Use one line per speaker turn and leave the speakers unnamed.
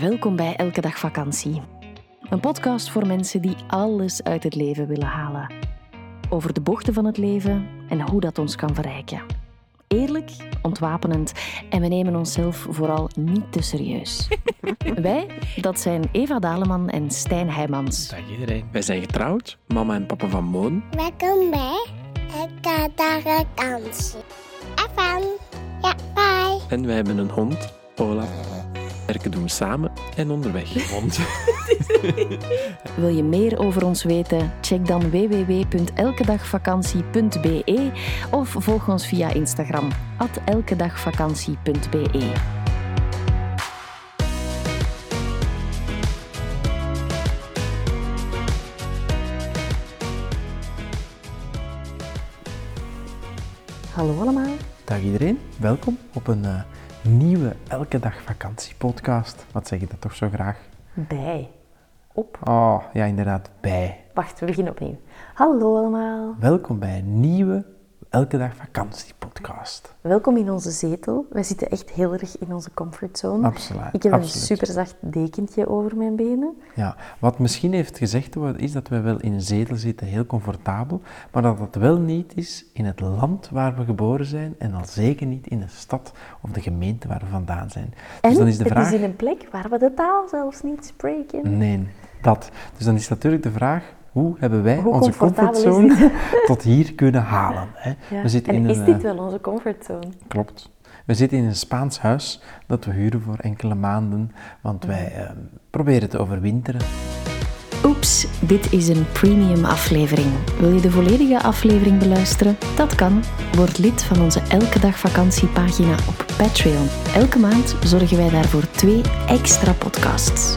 Welkom bij Elke Dag Vakantie. Een podcast voor mensen die alles uit het leven willen halen. Over de bochten van het leven en hoe dat ons kan verrijken. Eerlijk, ontwapenend en we nemen onszelf vooral niet te serieus. Wij, dat zijn Eva Daleman en Stijn Heijmans.
Dag iedereen. Wij zijn getrouwd, mama en papa van Moon.
Welkom bij Elke Dag Vakantie. FM. Ja, bye.
En wij hebben een hond, Ola. Werken doen we samen en onderweg.
Wil je meer over ons weten? Check dan www.elkedagvakantie.be of volg ons via Instagram elkedagvakantie.be. Hallo allemaal.
Dag iedereen, welkom op een eh, nieuwe Elke Dag Vakantie podcast. Wat zeg je dat toch zo graag?
Bij. Op.
Oh, ja inderdaad, bij.
Wacht, we beginnen opnieuw. Hallo allemaal.
Welkom bij een nieuwe Elke Dag Vakantie podcast.
Welkom in onze zetel. Wij zitten echt heel erg in onze comfortzone.
Absoluut,
Ik heb
absoluut.
een superzacht dekentje over mijn benen.
Ja, wat misschien heeft gezegd worden is dat we wel in een zetel zitten, heel comfortabel, maar dat dat wel niet is in het land waar we geboren zijn en al zeker niet in de stad of de gemeente waar we vandaan zijn.
En
dus dan is de
het
vraag...
is in een plek waar we de taal zelfs niet spreken.
Nee, dat. Dus dan is natuurlijk de vraag, hoe hebben wij
Hoe
onze comfortzone tot hier kunnen halen? Hè?
Ja.
We zitten
en
in
is
een,
dit
eh,
wel onze comfortzone?
Klopt. We zitten in een Spaans huis dat we huren voor enkele maanden, want wij eh, proberen te overwinteren.
Oeps, dit is een premium aflevering. Wil je de volledige aflevering beluisteren? Dat kan. Word lid van onze Elke Dag Vakantiepagina op Patreon. Elke maand zorgen wij daarvoor twee extra podcasts.